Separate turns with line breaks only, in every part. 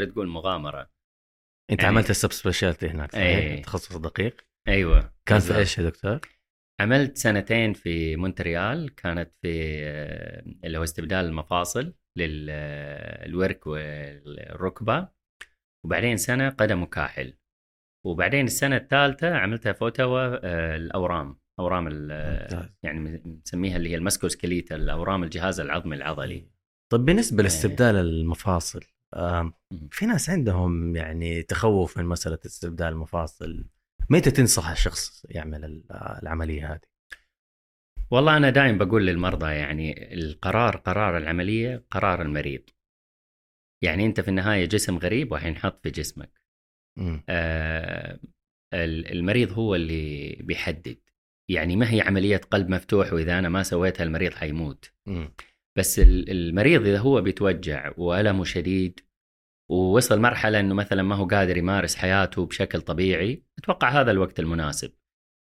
تقدر تقول مغامرة
أنت
يعني-
عملت ال sub specialty هناك صحيح؟
إيه.
تخصص دقيق
أيوه
كان في. إيش يا دكتور؟
عملت سنتين في مونتريال كانت في آه، اللي هو استبدال المفاصل للورك والركبة وبعدين سنة قدم وكاحل وبعدين السنة الثالثة عملتها في أوتاوا آه، الأورام
أورام.
يعني نسميها اللي هي ال musculoskeletal الأورام الجهاز العظمي العضلي
طيب بالنسبة
إيه.
لاستبدال المفاصل. في ناس عندهم يعني تخوف من مسألة استبدال المفاصل متى تنصح الشخص يعمل ال- العملية هذه؟
والله أنا دائما بقول للمرضى يعني القرار قرار العملية قرار المريض يعني أنت في النهاية جسم غريب وحينحط في جسمك. آه، ال- المريض هو اللي بيحدد يعني ما هي عملية قلب مفتوح وإذا أنا ما سويتها المريض حيموت
مم.
بس ال- المريض إذا هو بيتوجع وألمه شديد ووصل مرحلة أنه مثلا ما هو قادر يمارس حياته بشكل طبيعي أتوقع هذا الوقت المناسب.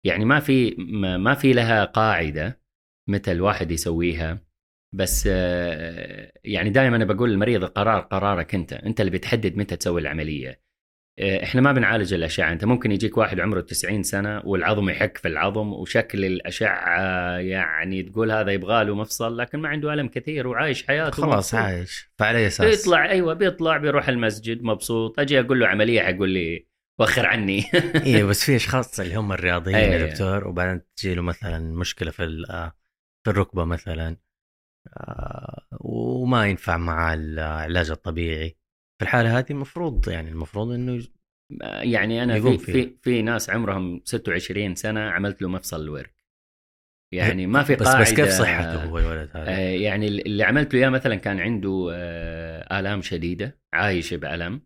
يعني ما في ما في لها قاعدة متى الواحد يسويها بس آه، يعني دائما أنا بقول للمريض القرار قرارك أنت أنت اللي بتحدد متى تسوي العملية. آه، إحنا ما بنعالج الأشعة. أنت ممكن يجيك واحد عمره 90 سنة والعظم يحك في العظم وشكل الأشعة يعني تقول هذا يبغى له مفصل لكن ما عنده ألم كثير وعايش حياته
خلاص
مبسوط.
عايش. فعلى أساس.
بيطلع أيوه بيطلع بيروح المسجد مبسوط. أجي أقول له عملية حيقول لي وخر عني.
إيه بس في أشخاص اللي هم الرياضيين يا
إيه.
دكتور وبعدين تجي له مثلا مشكلة في آه، في الركبة مثلا آه، وما ينفع مع العلاج الطبيعي. في الحالة هذه المفروض يعني المفروض إنه
يعني
أنا
في. في في ناس عمرهم 26 سنة عملت له مفصل الورك يعني ما في
بس
قاعدة
بس كيف صحته هو الولد هذا؟
آه، يعني اللي عملت له إياه مثلا كان عنده آه، آلام شديدة عايش بألم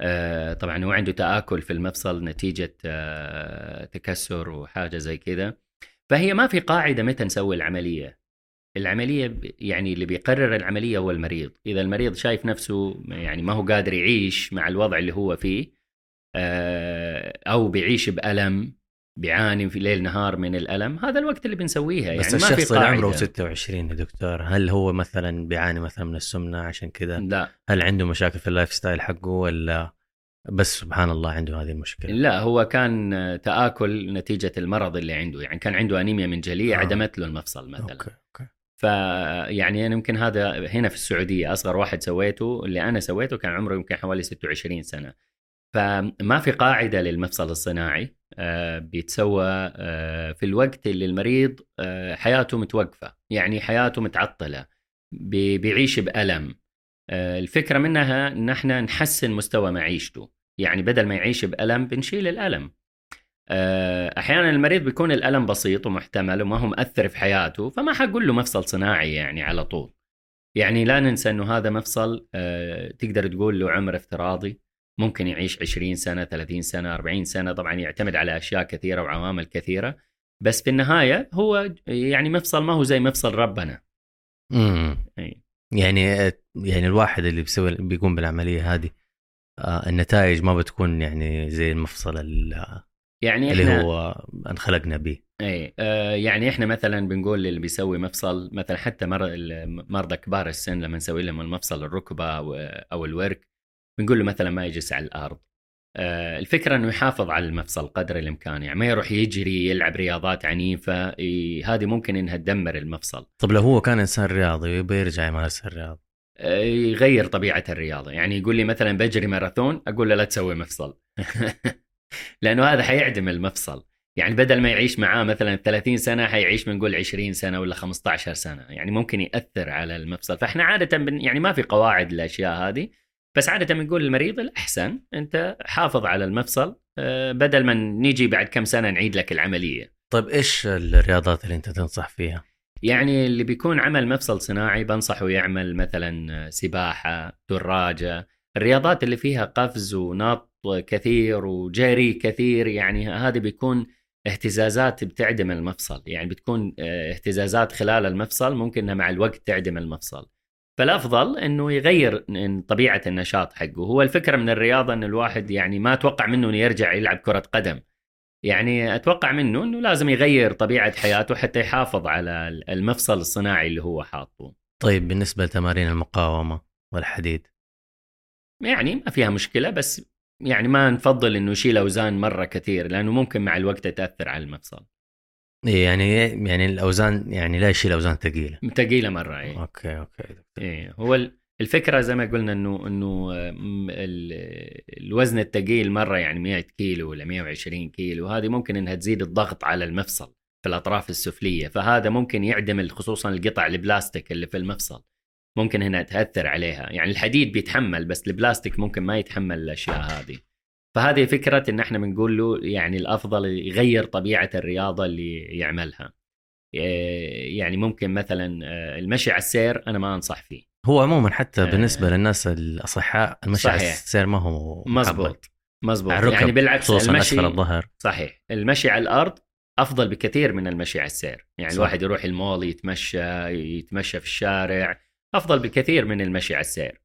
آه، طبعا هو عنده تآكل في المفصل نتيجة تكسر وحاجة زي كذا فهي ما في قاعدة متى نسوي العملية العملية يعني اللي بيقرر العملية هو المريض إذا المريض شايف نفسه يعني ما هو قادر يعيش مع الوضع اللي هو فيه آه، أو بيعيش بألم بيعاني في ليل نهار من الألم هذا الوقت اللي بنسويها
بس
يعني ما في
الشخص اللي عمره
قاعدة.
26 يا دكتور هل هو مثلا بيعاني مثلا من السمنة عشان كذا؟
لا
هل عنده مشاكل في ال lifestyle حقه ولا بس سبحان الله عنده هذه المشكلة؟
لا هو كان تآكل نتيجة المرض اللي عنده يعني كان عنده أنيميا منجلية
آه.
عدمت له المفصل مثلا
okay
فيعني أنا يمكن هذا هنا في السعودية أصغر واحد سويته اللي أنا سويته كان عمره يمكن حوالي 26 سنة. فما في قاعدة للمفصل الصناعي آه، بيتسوى آه، في الوقت اللي المريض آه، حياته متوقفة يعني حياته متعطلة بي- بيعيش بألم. آه، الفكرة منها ان إحنا نحسن مستوى معيشته يعني بدل ما يعيش بألم بنشيل الألم. آه، أحيانا المريض بيكون الألم بسيط ومحتمل وما هو مأثر في حياته فما حقول له مفصل صناعي يعني على طول. يعني لا ننسى إنه هذا مفصل آه، تقدر تقول له عمر افتراضي ممكن يعيش 20 سنة 30 سنة 40 سنة طبعا يعتمد على أشياء كثيرة وعوامل كثيرة بس في النهاية هو يعني مفصل ما هو زي مفصل ربنا.
امم. يعني يعني الواحد اللي بيسوي بيقوم بالعملية هذه آه النتائج ما بتكون يعني زي المفصل ال-
يعني
اللي
إحنا
هو انخلقنا به.
اي آه يعني إحنا مثلا بنقول للي بيسوي مفصل مثلا حتى مر- مرضى كبار السن لما نسوي لهم المفصل الركبة أو أو الورك بنقول له مثلا ما يجلس على الأرض. آه الفكرة إنه يحافظ على المفصل قدر الإمكان يعني ما يروح يجري يلعب رياضات عنيفة هذه ممكن إنها تدمر المفصل.
طب لو هو كان إنسان رياضي يبغى يرجع يمارس الرياضه
آه، يغير طبيعة الرياضة. يعني يقول لي مثلا بجري ماراثون أقول له لا تسوي مفصل. لأنه هذا حيعدم المفصل. يعني بدل ما يعيش معاه مثلا 30 سنة حيعيش بنقول 20 سنة ولا 15 سنة. يعني ممكن يأثر على المفصل. فإحنا عادة بن يعني ما في قواعد للأشياء هذه. بس عادة بنقول للمريض الأحسن أنت حافظ على المفصل آه، بدل ما نيجي بعد كم سنة نعيد لك العملية.
طيب إيش الرياضات اللي أنت تنصح فيها؟
يعني اللي بيكون عمل مفصل صناعي بنصحه يعمل مثلا سباحة دراجة. الرياضات اللي فيها قفز ونط كثير وجري كثير يعني هذه بيكون اهتزازات بتعدم المفصل يعني بتكون آه، اهتزازات خلال المفصل ممكن إنها مع الوقت تعدم المفصل. فالأفضل إنه يغير من طبيعة النشاط حقه. هو الفكرة من الرياضة إن الواحد يعني ما أتوقع منه إنه يرجع يلعب كرة قدم. يعني أتوقع منه إنه لازم يغير طبيعة حياته حتى يحافظ على المفصل الصناعي اللي هو حاطه.
طيب بالنسبة لتمارين المقاومة والحديد؟
يعني ما فيها مشكلة بس يعني ما نفضل إنه يشيل أوزان مرة كثير لأنه ممكن مع الوقت تأثر على المفصل.
إيه يعني يعني الأوزان يعني لا يشيل أوزان ثقيلة.
ثقيلة مرة إيه.
okay okay
إيه هو ال- الفكرة زي ما قلنا إنه إنه الوزن الثقيل مرة يعني 100 كيلو ولا 120 كيلو هذه ممكن إنها تزيد الضغط على المفصل في الأطراف السفلية فهذا ممكن يعدم خصوصا القطع البلاستيك اللي في المفصل. ممكن هنا تأثر عليها يعني الحديد بيتحمل بس البلاستيك ممكن ما يتحمل الأشياء هذه فهذه فكرة إن إحنا بنقول له يعني الأفضل يغير طبيعة الرياضة اللي يعملها إيه، يعني ممكن مثلا آه، المشي على السير أنا ما أنصح فيه
هو عموما حتى
آه.
بالنسبة للناس الأصحاء المشي على
صحيح.
السير ما هو.
مزبوط مزبوط
على
يعني بالعكس المشي
الظهر
صحيح المشي على الأرض أفضل بكثير من المشي على السير يعني
صح.
الواحد يروح المول يتمشى يتمشى في الشارع أفضل بكثير من المشي على السير.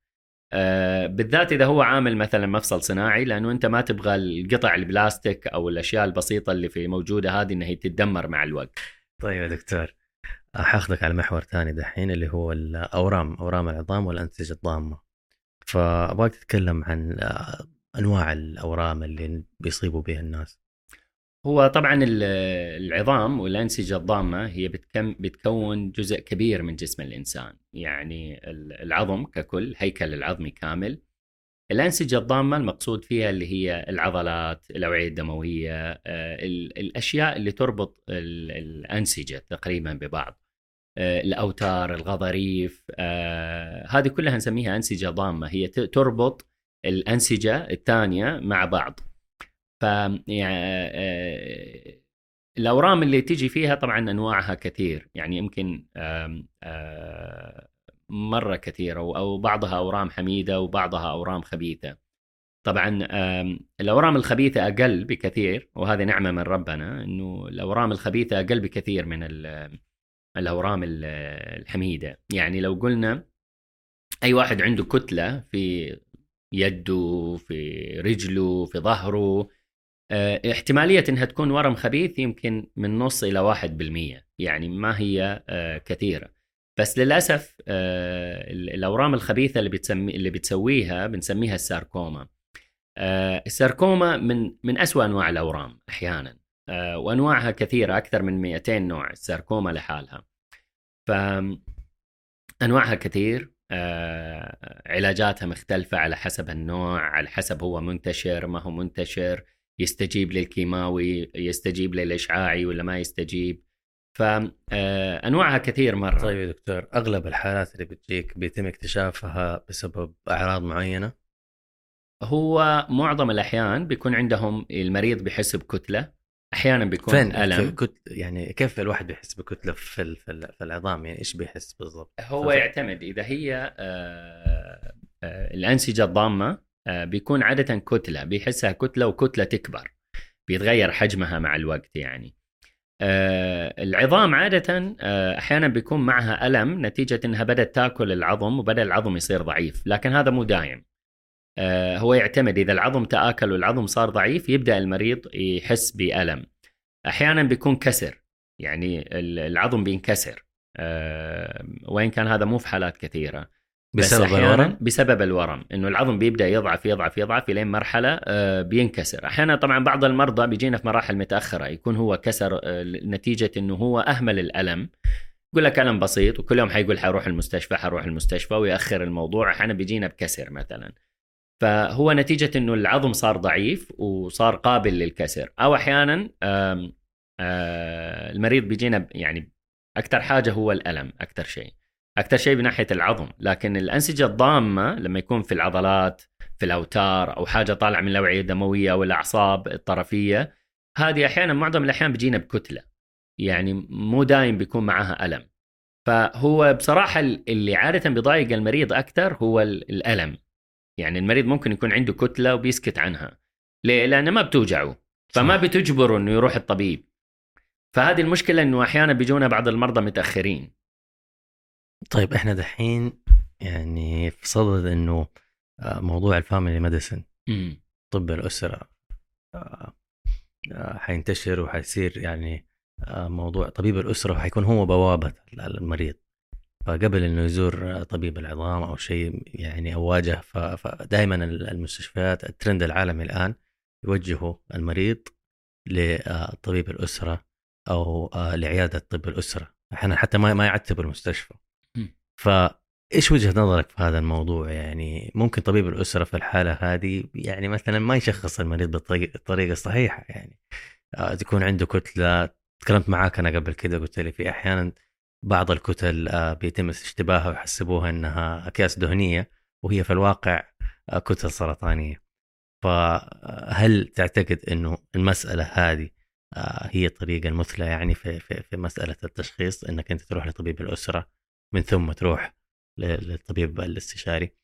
آه بالذات إذا هو عامل مثلا مفصل صناعي لأنه أنت ما تبغى القطع البلاستيك أو الأشياء البسيطة اللي في موجودة هذه إنها تتدمر مع الوقت.
طيب يا دكتور حاخذك على محور ثاني دحين اللي هو الأورام أورام العظام والأنسجة الضامة. فأبغاك تتكلم عن آه، أنواع الأورام اللي بيصيبوا بها الناس.
هو طبعا ال- العظام والأنسجة الضامة هي بتكم بتكون جزء كبير من جسم الإنسان. يعني ال- العظم ككل هيكل العظمي كامل. الأنسجة الضامة المقصود فيها اللي هي العضلات الأوعية الدموية آه، ال- الأشياء اللي تربط ال- الأنسجة تقريبا ببعض. آه، الأوتار الغضاريف آه، هذه كلها نسميها أنسجة ضامة. هي تربط الأنسجة الثانية مع بعض. يعني الأورام اللي تيجي فيها طبعا أنواعها كثير. يعني يمكن آه، مرة كثيرة أو بعضها أورام حميدة وبعضها أورام خبيثة. طبعا الأورام الخبيثة أقل بكثير وهذه نعمة من ربنا إنه الأورام الخبيثة أقل بكثير من ال- الأورام ال- الحميدة. يعني لو قلنا أي واحد عنده كتلة في يده في رجله في ظهره احتمالية إنها تكون ورم خبيث يمكن من نص إلى واحد بالمية. يعني ما هي آه، كثيرة. بس للأسف آه، ال- الأورام الخبيثة اللي بتسمي اللي بتسويها بنسميها الساركوما. آه، الساركوما من من أسوأ أنواع الأورام أحيانا. آه، وأنواعها كثيرة أكثر من 200 نوع الساركوما لحالها. ف أنواعها كثير. آه، علاجاتها مختلفة على حسب النوع على حسب هو منتشر ما هو منتشر. يستجيب للكيماوي يستجيب للإشعاعي ولا ما يستجيب. فأنواعها كثير مرة.
طيب يا دكتور أغلب الحالات اللي بتجيك بيتم اكتشافها بسبب أعراض معينة؟
هو معظم الأحيان بيكون عندهم المريض بيحس بكتلة أحيانا بيكون
فين؟
ألم.
كت... يعني كيف الواحد بيحس بكتلة في. في, ال... في العظام؟ يعني إيش بيحس بالضبط؟
هو يعتمد إذا هي آه، آه، الأنسجة الضامة آه، بيكون عادة كتلة بيحسها كتلة وكتلة تكبر بيتغير حجمها مع الوقت يعني. آه، العظام عادة آه، أحيانا بيكون معها ألم نتيجة إنها بدأت تأكل العظم وبدأ العظم يصير ضعيف لكن هذا مو دايم. آه، هو يعتمد إذا العظم تآكل والعظم صار ضعيف يبدأ المريض يحس بألم. أحيانا بيكون كسر يعني ال- العظم بينكسر. آه، وين كان هذا مو في حالات كثيرة. بس
بسبب الورم؟
بسبب الورم إنه العظم بيبدأ يضعف يضعف يضعف إلين مرحلة آه، بينكسر. أحيانا طبعا بعض المرضى بيجينا في مراحل متأخرة يكون هو كسر آه، نتيجة إنه هو أهمل الألم. يقول لك ألم بسيط وكل يوم حيقول حروح المستشفى حروح المستشفى ويأخر الموضوع. أحيانا بيجينا بكسر مثلا. فهو نتيجة إنه العظم صار ضعيف وصار قابل للكسر. أو أحيانا آه، المريض بيجينا يعني أكثر حاجة هو الألم أكثر شيء. أكثر شيء بناحية العظم لكن الأنسجة الضامة لما يكون في العضلات في الأوتار أو حاجة طالعة من الاوعية الدموية أو الاعصاب الطرفية هذه أحيانا معظم الأحيان بيجينا بكتلة يعني مو دايم بيكون معها ألم. فهو بصراحة اللي عادة بيضايق المريض أكثر هو ال- الألم. يعني المريض ممكن يكون عنده كتلة وبيسكت عنها. ليه؟ لأنه ما بتوجعه فما. بتجبره إنه يروح الطبيب. فهذه المشكلة إنه أحيانا بيجونا بعض المرضى متأخرين.
طيب إحنا دحين يعني في صدد إنه آه، موضوع ال family
medicine
طب الأسرة آه، آه، حينتشر وحيصير يعني موضوع طبيب الأسرة وحيكون هو بوابة المريض فقبل إنه يزور طبيب العظام أو شيء يعني أو واجه فدائما المستشفيات الترند العالمي الآن يوجهوا المريض لطبيب الأسرة أو لعيادة طب الأسرة. أحيانا حتى ما ما يعتبوا المستشفى فايش وجهة نظرك في هذا الموضوع؟ يعني ممكن طبيب الأسرة في الحالة هذه يعني مثلا ما يشخص المريض بالطريقة الصحيحة يعني. تكون عنده كتلة تكلمت معاك أنا قبل كذا قلت لي في أحيانا بعض الكتل آه، بيتم اشتباهها ويحسبوها إنها أكياس دهنية وهي في الواقع آه، كتل سرطانية. فهل تعتقد إنه المسألة هذه آه، هي الطريقة المثلى يعني في في في مسألة التشخيص إنك أنت تروح لطبيب الأسرة؟ من ثم تروح للطبيب الاستشاري؟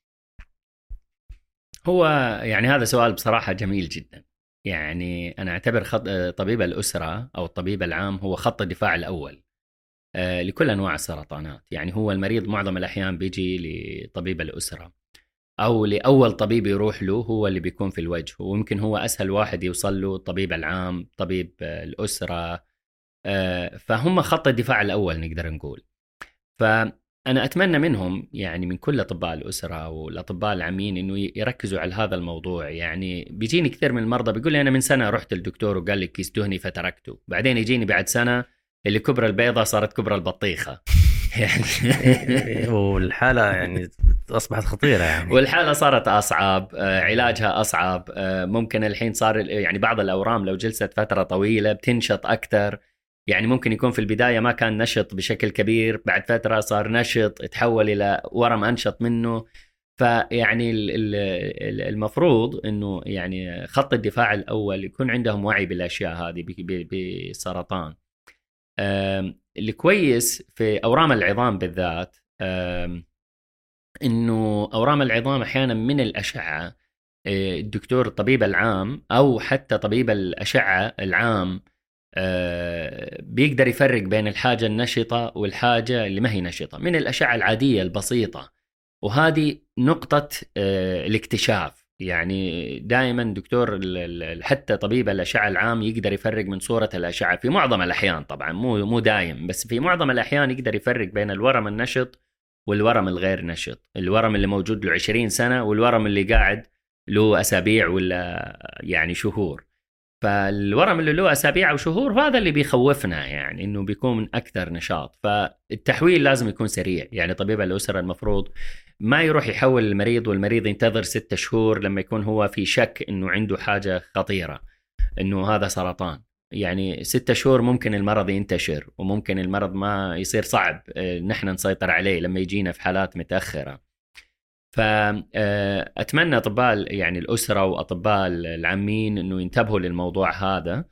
هو يعني هذا سؤال بصراحة جميل جدا. يعني أنا أعتبر خط طبيب الأسرة أو الطبيب العام هو خط الدفاع الأول آه، لكل أنواع السرطانات. يعني هو المريض معظم الأحيان بيجي لطبيب الأسرة أو لأول طبيب يروح له هو اللي بيكون في الوجه. ويمكن هو أسهل واحد يوصل له الطبيب العام طبيب الأسرة آه، فهم خط الدفاع الأول نقدر نقول. فانا أتمنى منهم يعني من كل أطباء الأسرة والأطباء العامين إنه يركزوا على هذا الموضوع. يعني بيجيني كثير من المرضى بيقول لي أنا من سنة رحت للدكتور وقال لي كيس دهني فتركته بعدين يجيني بعد سنة اللي كبر البيضة صارت كبر البطيخة.
يعني والحالة يعني أصبحت خطيرة يعني.
والحالة صارت أصعب آه، علاجها أصعب آه، ممكن الحين صار يعني بعض الأورام لو جلست فترة طويلة بتنشط أكثر. يعني ممكن يكون في البداية ما كان نشط بشكل كبير بعد فترة صار نشط تحول إلى ورم أنشط منه. فيعني المفروض إنه يعني خط الدفاع الأول يكون عندهم وعي بالأشياء هذه بالسرطان الكويس في أورام العظام بالذات إنه أورام العظام أحيانا من الأشعة آه، الدكتور الطبيب العام أو حتى طبيب الأشعة العام بيقدر يفرق بين الحاجة النشطة والحاجة اللي ما هي نشطة من الاشعه العادية البسيطة. وهذه نقطة آه، الاكتشاف. يعني دائما دكتور حتى طبيب الأشعة العام يقدر يفرق من صورة الأشعة في معظم الأحيان طبعا مو مو دايم بس في معظم الأحيان يقدر يفرق بين الورم النشط والورم الغير نشط. الورم اللي موجود له 20 سنة والورم اللي قاعد له أسابيع ولا يعني شهور. فالورم اللي له أسابيع أو شهور هذا اللي بيخوفنا يعني إنه بيكون أكثر نشاط. فالتحويل لازم يكون سريع. يعني طبيب الأسرة المفروض ما يروح يحول المريض والمريض ينتظر ستة شهور لما يكون هو في شك إنه عنده حاجة خطيرة إنه هذا سرطان. يعني ستة شهور ممكن المرض ينتشر وممكن المرض ما يصير صعب آه، نحن نسيطر عليه لما يجينا في حالات متأخرة. فاتمنى أطباء يعني الأسرة وأطباء العامين إنه ينتبهوا للموضوع هذا.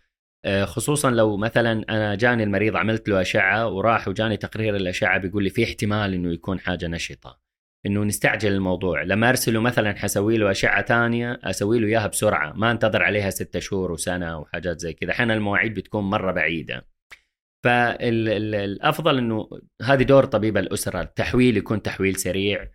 آه، خصوصا لو مثلا أنا جاني المريض عملت له أشعة وراح وجاني تقرير الأشعة بيقول لي في احتمال إنه يكون حاجة نشطة. إنه نستعجل الموضوع. لما أرسله مثلا حسوي له أشعة ثانية أسوي له إياها بسرعة. ما أنتظر عليها ستة شهور وسنة وحاجات زي كذا. أحيانا المواعيد بتكون مرة بعيدة. فالافضل إنه هذه دور طبيب الأسرة. التحويل يكون تحويل سريع. آه،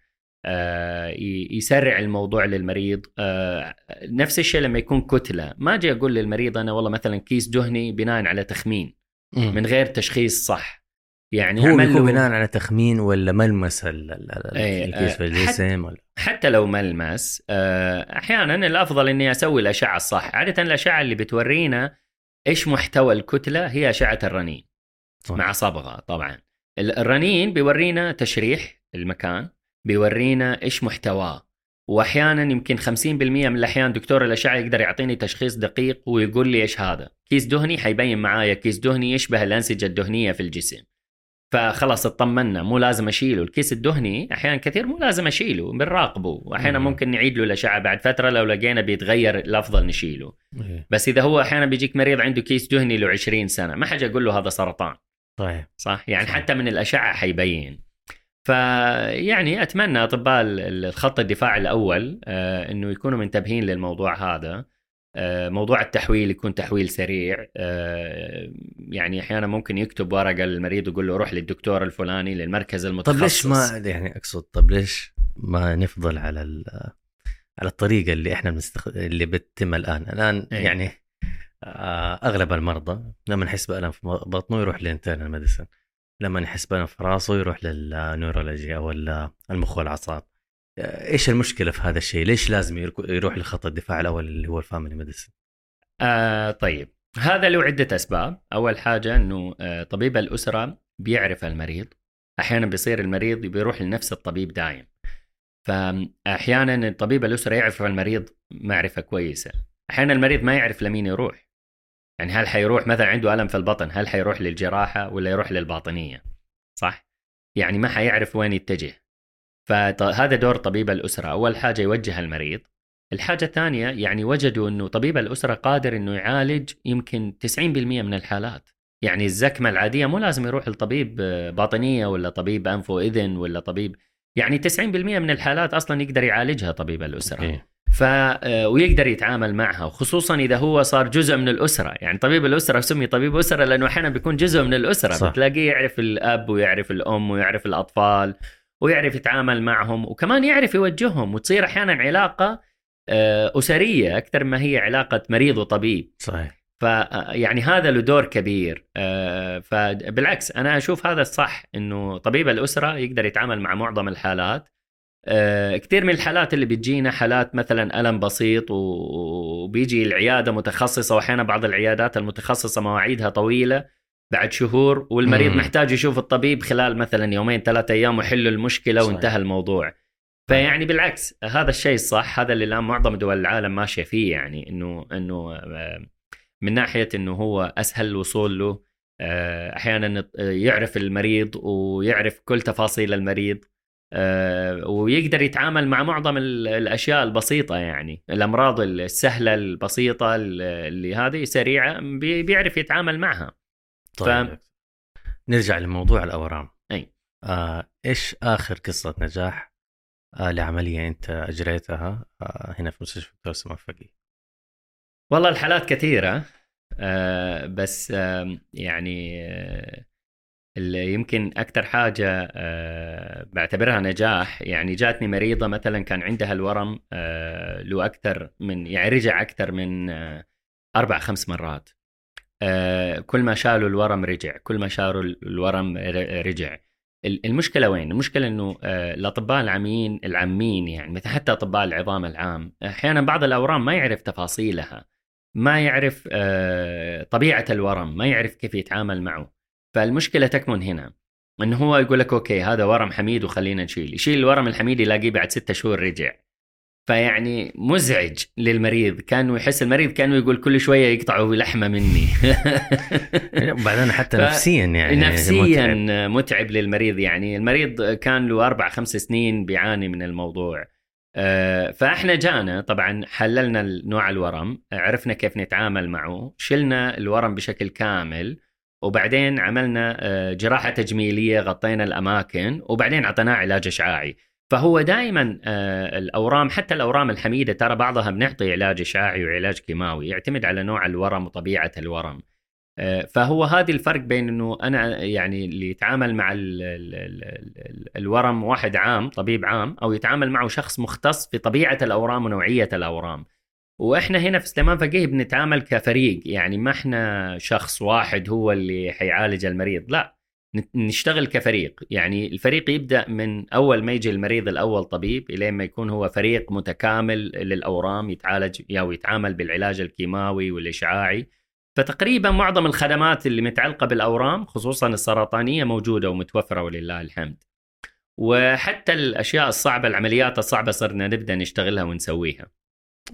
يسرع الموضوع للمريض. آه، نفس الشيء لما يكون كتلة. ما أجي أقول للمريض أنا والله مثلا كيس دهني بناء على تخمين من غير تشخيص صح.
يعني هو بيكون بناء على تخمين ولا ملمس إيه، الكيس في الجسم ولا؟
حتى لو ملمس آه، أحيانا الأفضل إني أسوي الأشعة الصح. عادة الأشعة اللي بتورينا إيش محتوى الكتلة؟ هي أشعة الرنين. مع صبغة طبعا. الرنين بيورينا تشريح المكان بيورينا إيش محتواه. واحيانا يمكن 50% من الأحيان دكتور الاشعه يقدر يعطيني تشخيص دقيق ويقول لي إيش هذا. كيس دهني حيبين معايا كيس دهني يشبه الأنسجة الدهنية في الجسم. فخلاص اطمنا مو لازم أشيله. الكيس الدهني أحيانا كثير مو لازم أشيله بنراقبه. واحيانا ممكن نعيد له الاشعه بعد فترة لو لقينا بيتغير الأفضل نشيله. إيه. بس إذا هو أحيانا بيجيك مريض عنده كيس دهني له 20 سنة ما حاجة أقول له هذا سرطان.
طيب
صح؟ يعني صحيح. حتى من الأشعة حيبين. فيعني أتمنى أطباء الخط الدفاع الأول آه، إنه يكونوا منتبهين للموضوع هذا. آه، موضوع التحويل يكون تحويل سريع. آه، يعني أحيانا ممكن يكتب ورقة للمريض ويقول له روح للدكتور الفلاني للمركز المتخصص.
طب ليش ما يعني أقصد طب ليش ما نفضل على على الطريقة اللي إحنا بنستخ... اللي بتتم الآن؟ الآن أيه. يعني أغلب المرضى لما نحس بألم في بطنه يروح ل internal medicine. لما يحس بألم في راسه يروح لل neurology أو المخ والأعصاب. إيش المشكلة في هذا الشيء؟ ليش لازم يروح لخط الدفاع الأول اللي هو ال family medicine؟
آه طيب. هذا له عدة أسباب، أول حاجة إنه آه طبيب الأسرة بيعرف المريض. أحيانا بيصير المريض بيروح لنفس الطبيب دايم. فاحيانا الطبيب الأسرة يعرف المريض معرفة كويسة. أحيانا المريض ما يعرف لمين يروح. يعني هل حيروح مثلا عنده ألم في البطن هل حيروح للجراحة ولا يروح للباطنية؟ صح؟ يعني ما حيعرف وين يتجه. فهذا دور طبيب الأسرة. أول حاجة يوجه المريض. الحاجة الثانية يعني وجدوا إنه طبيب الأسرة قادر إنه يعالج يمكن 90% من الحالات. يعني الزكمة العادية مو لازم يروح لطبيب باطنية ولا طبيب انف واذن ولا طبيب يعني 90% من الحالات أصلا يقدر يعالجها طبيب الأسرة. إيه. ف آه، ويقدر يتعامل معها وخصوصا إذا هو صار جزء من الأسرة. يعني طبيب الأسرة سمي طبيب أسرة لأنه أحيانا بيكون جزء من الأسرة. صح. بتلاقيه يعرف الأب ويعرف الأم ويعرف الأطفال ويعرف يتعامل معهم وكمان يعرف يوجههم وتصير أحيانا علاقة آه، أسرية أكثر ما هي علاقة مريض وطبيب.
صحيح.
فيعني هذا له دور كبير. آه، فبالعكس أنا أشوف هذا الصح إنه طبيب الأسرة يقدر يتعامل مع معظم الحالات آه، كثير من الحالات اللي بتجينا حالات مثلا ألم بسيط وبيجي العيادة متخصصة واحيانا بعض العيادات المتخصصة مواعيدها طويلة بعد شهور والمريض مم. محتاج يشوف الطبيب خلال مثلا يومين ثلاثة أيام ويحل المشكلة صحيح. وانتهى الموضوع فيعني بالعكس هذا الشيء الصح هذا اللي الآن معظم دول العالم ماشية فيه يعني انه إنه آه، من ناحية إنه هو أسهل الوصول له آه، أحيانا يعرف المريض ويعرف كل تفاصيل المريض آه، ويقدر يتعامل مع معظم الأشياء البسيطة يعني. الأمراض السهلة البسيطة اللي هذه سريعة بيعرف يتعامل معها.
طيب. ف... نرجع لموضوع الأورام.
أي.
آه إيش آخر قصة نجاح آه لعملية أنت أجريتها آه هنا في مستشفى الدكتور سمان فقي
والله الحالات كثيرة آه بس آه يعني آه اللي يمكن أكثر حاجة آه بعتبرها نجاح. يعني جاتني مريضة مثلا كان عندها الورم آه له أكثر من يعني رجع أكثر من آه أربع خمس مرات. كل ما شالوا الورم رجع كل ما شالوا الورم رجع. المشكلة وين؟ المشكلة إنه الأطباء العاميين العامين يعني مثل حتى أطباء العظام العام أحيانا بعض الأورام ما يعرف تفاصيلها ما يعرف طبيعة الورم ما يعرف كيف يتعامل معه. فالمشكلة تكمن هنا انه هو يقول لك okay هذا ورم حميد وخلينا نشيل. يشيل الورم الحميد يلاقيه بعد ستة شهور رجع. فيعني مزعج للمريض. كانه يحس المريض كأنه يقول كل شوية يقطعوا لحمة مني.
وبعدين حتى نفسيا يعني
نفسيا متعب. متعب للمريض. يعني المريض كان له أربع خمس سنين بيعاني من الموضوع. آه، فإحنا جانا طبعا حللنا نوع الورم عرفنا كيف نتعامل معه شلنا الورم بشكل كامل وبعدين عملنا آه، جراحة تجميلية غطينا الأماكن وبعدين اعطيناه علاج إشعاعي. فهو دائما آه، الأورام حتى الأورام الحميدة ترى بعضها بنعطي علاج إشعاعي وعلاج كيماوي يعتمد على نوع الورم وطبيعة الورم. آه، فهو هذا الفرق بين إنه أنا يعني اللي يتعامل مع ال ال ال الورم واحد عام طبيب عام أو يتعامل معه شخص مختص في طبيعة الأورام ونوعية الأورام. وإحنا هنا في سليمان فقيه بنتعامل كفريق يعني ما إحنا شخص واحد هو اللي حيعالج المريض لا نشتغل كفريق يعني الفريق يبدأ من أول ما يجي المريض الأول طبيب إلين ما يكون هو فريق متكامل للأورام يتعالج أو يتعامل بالعلاج الكيماوي والإشعاعي. فتقريبا معظم الخدمات اللي متعلقة بالأورام خصوصا السرطانية موجودة ومتوفرة ولله الحمد. وحتى الأشياء الصعبة العمليات الصعبة صرنا نبدأ نشتغلها ونسويها.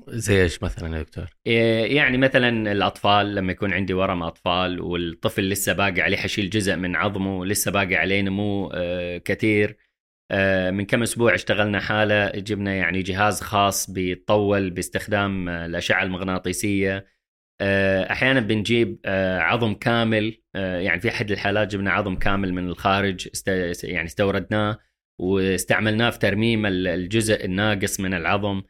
زي إيش مثلا يا دكتور؟
إيه، يعني مثلا الأطفال لما يكون عندي ورم أطفال والطفل لسه باقي عليه حشيل جزء من عظمه لسه باقي عليه نمو آه، كثير. آه، من كم أسبوع اشتغلنا حالة جبنا يعني جهاز خاص بيتطول باستخدام الأشعة المغناطيسية. آه، أحيانا بنجيب عظم كامل. يعني في أحد الحالات جبنا عظم كامل من الخارج يعني استوردناه واستعملناه في ترميم الجزء الناقص من العظم. آه،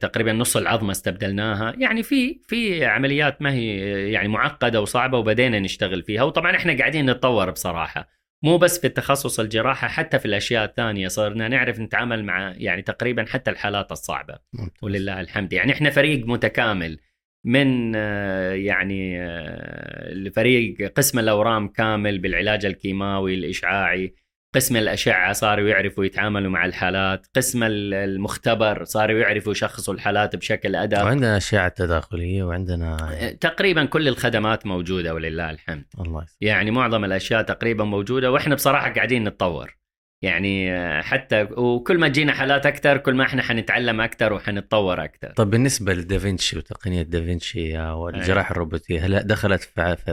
تقريبا نص العظمة استبدلناها. يعني في في عمليات ما هي يعني معقدة وصعبة وبدينا نشتغل فيها. وطبعا إحنا قاعدين نتطور بصراحة. مو بس في التخصص الجراحة حتى في الأشياء الثانية صرنا نعرف نتعامل مع يعني تقريبا حتى الحالات الصعبة. ولله الحمد. يعني إحنا فريق متكامل. من آه، يعني آه، الفريق قسم الأورام كامل بالعلاج الكيماوي الإشعاعي قسم الأشعة صاروا يعرفوا يتعاملوا مع الحالات قسم المختبر صاروا يعرفوا يشخصوا الحالات بشكل أدق.
وعندنا أشعة تداخلية وعندنا
تقريبا كل الخدمات موجودة ولله الحمد.
الله يسلم.
يعني معظم الأشياء تقريبا موجودة وإحنا بصراحة قاعدين نتطور. يعني حتى وكل ما تجينا حالات أكثر كل ما إحنا حنتعلم أكثر وحنتطور أكثر
طب بالنسبة لدافنشي وتقنية دافنشي والجراحه الروبوتية هل دخلت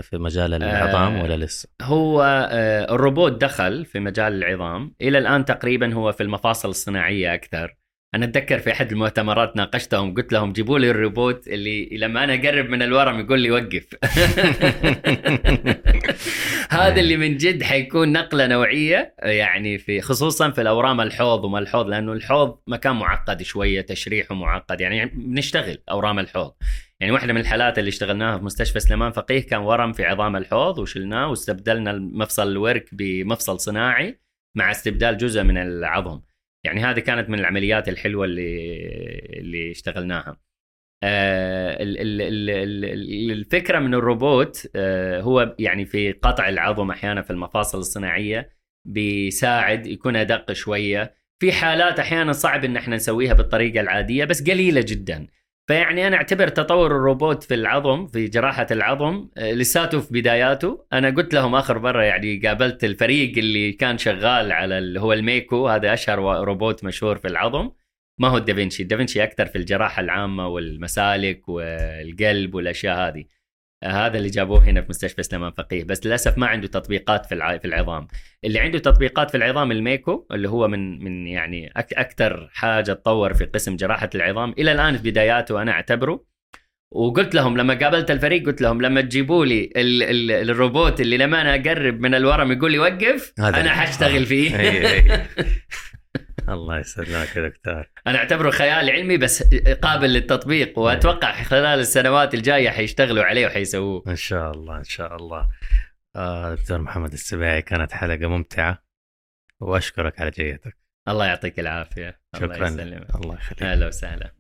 في مجال العظام آه، ولا لسه؟
هو آه، الروبوت دخل في مجال العظام. إلى الآن تقريبا هو في المفاصل الصناعية أكثر أنا أتذكر في أحد المؤتمرات ناقشتهم قلت لهم جيبوا لي الروبوت اللي لما أنا أقرب من الورم يقول لي وقف. هذا اللي من جد حيكون نقلة نوعية يعني في خصوصا في الأورام الحوض وما الحوض لأنه الحوض مكان معقد شوية تشريحه معقد يعني بنشتغل أورام الحوض. يعني واحدة من الحالات اللي اشتغلناها في مستشفى سليمان فقيه كان ورم في عظام الحوض وشلناه واستبدلنا مفصل الورك بمفصل صناعي مع استبدال جزء من العظم. يعني هذه كانت من العمليات الحلوة اللي اللي اشتغلناها. آه الفكرة من الروبوت آه هو يعني في قطع العظم أحيانا في المفاصل الصناعية بيساعد يكون أدق شوية. في حالات أحيانا صعب إن إحنا نسويها بالطريقة العادية بس قليلة جدا. فيعني أنا أعتبر تطور الروبوت في العظم في جراحة العظم آه، لساته في بداياته. أنا قلت لهم آخر مرة يعني قابلت الفريق اللي كان شغال على اللي هو الميكو هذا أشهر روبوت مشهور في العظم. ما هو الدافنشي الدافنشي أكثر في الجراحة العامة والمسالك والقلب والأشياء هذه. هذا اللي جابوه هنا في مستشفى سليمان فقيه. بس للأسف ما عنده تطبيقات في في العظام. اللي عنده تطبيقات في العظام الميكو اللي هو من من يعني أكثر حاجة تطور في قسم جراحة العظام إلى الآن في بداياته أنا أعتبره. وقلت لهم لما قابلت الفريق قلت لهم لما تجيبوا لي ال ال الروبوت اللي لما أنا أقرب من الورم يقول لي وقف أنا حأشتغل فيه.
الله يسلمك يا دكتور.
أنا أعتبره خيال علمي بس قابل للتطبيق وأتوقع خلال السنوات الجاية حيشتغلوا عليه وحيسووه.
إن شاء الله إن شاء الله. آه دكتور محمد السباعي كانت حلقة ممتعة وأشكرك على جيتك
الله يعطيك العافية.
شكرا
الله يسلمك.
الله يخليك.
أهلا وسهلا.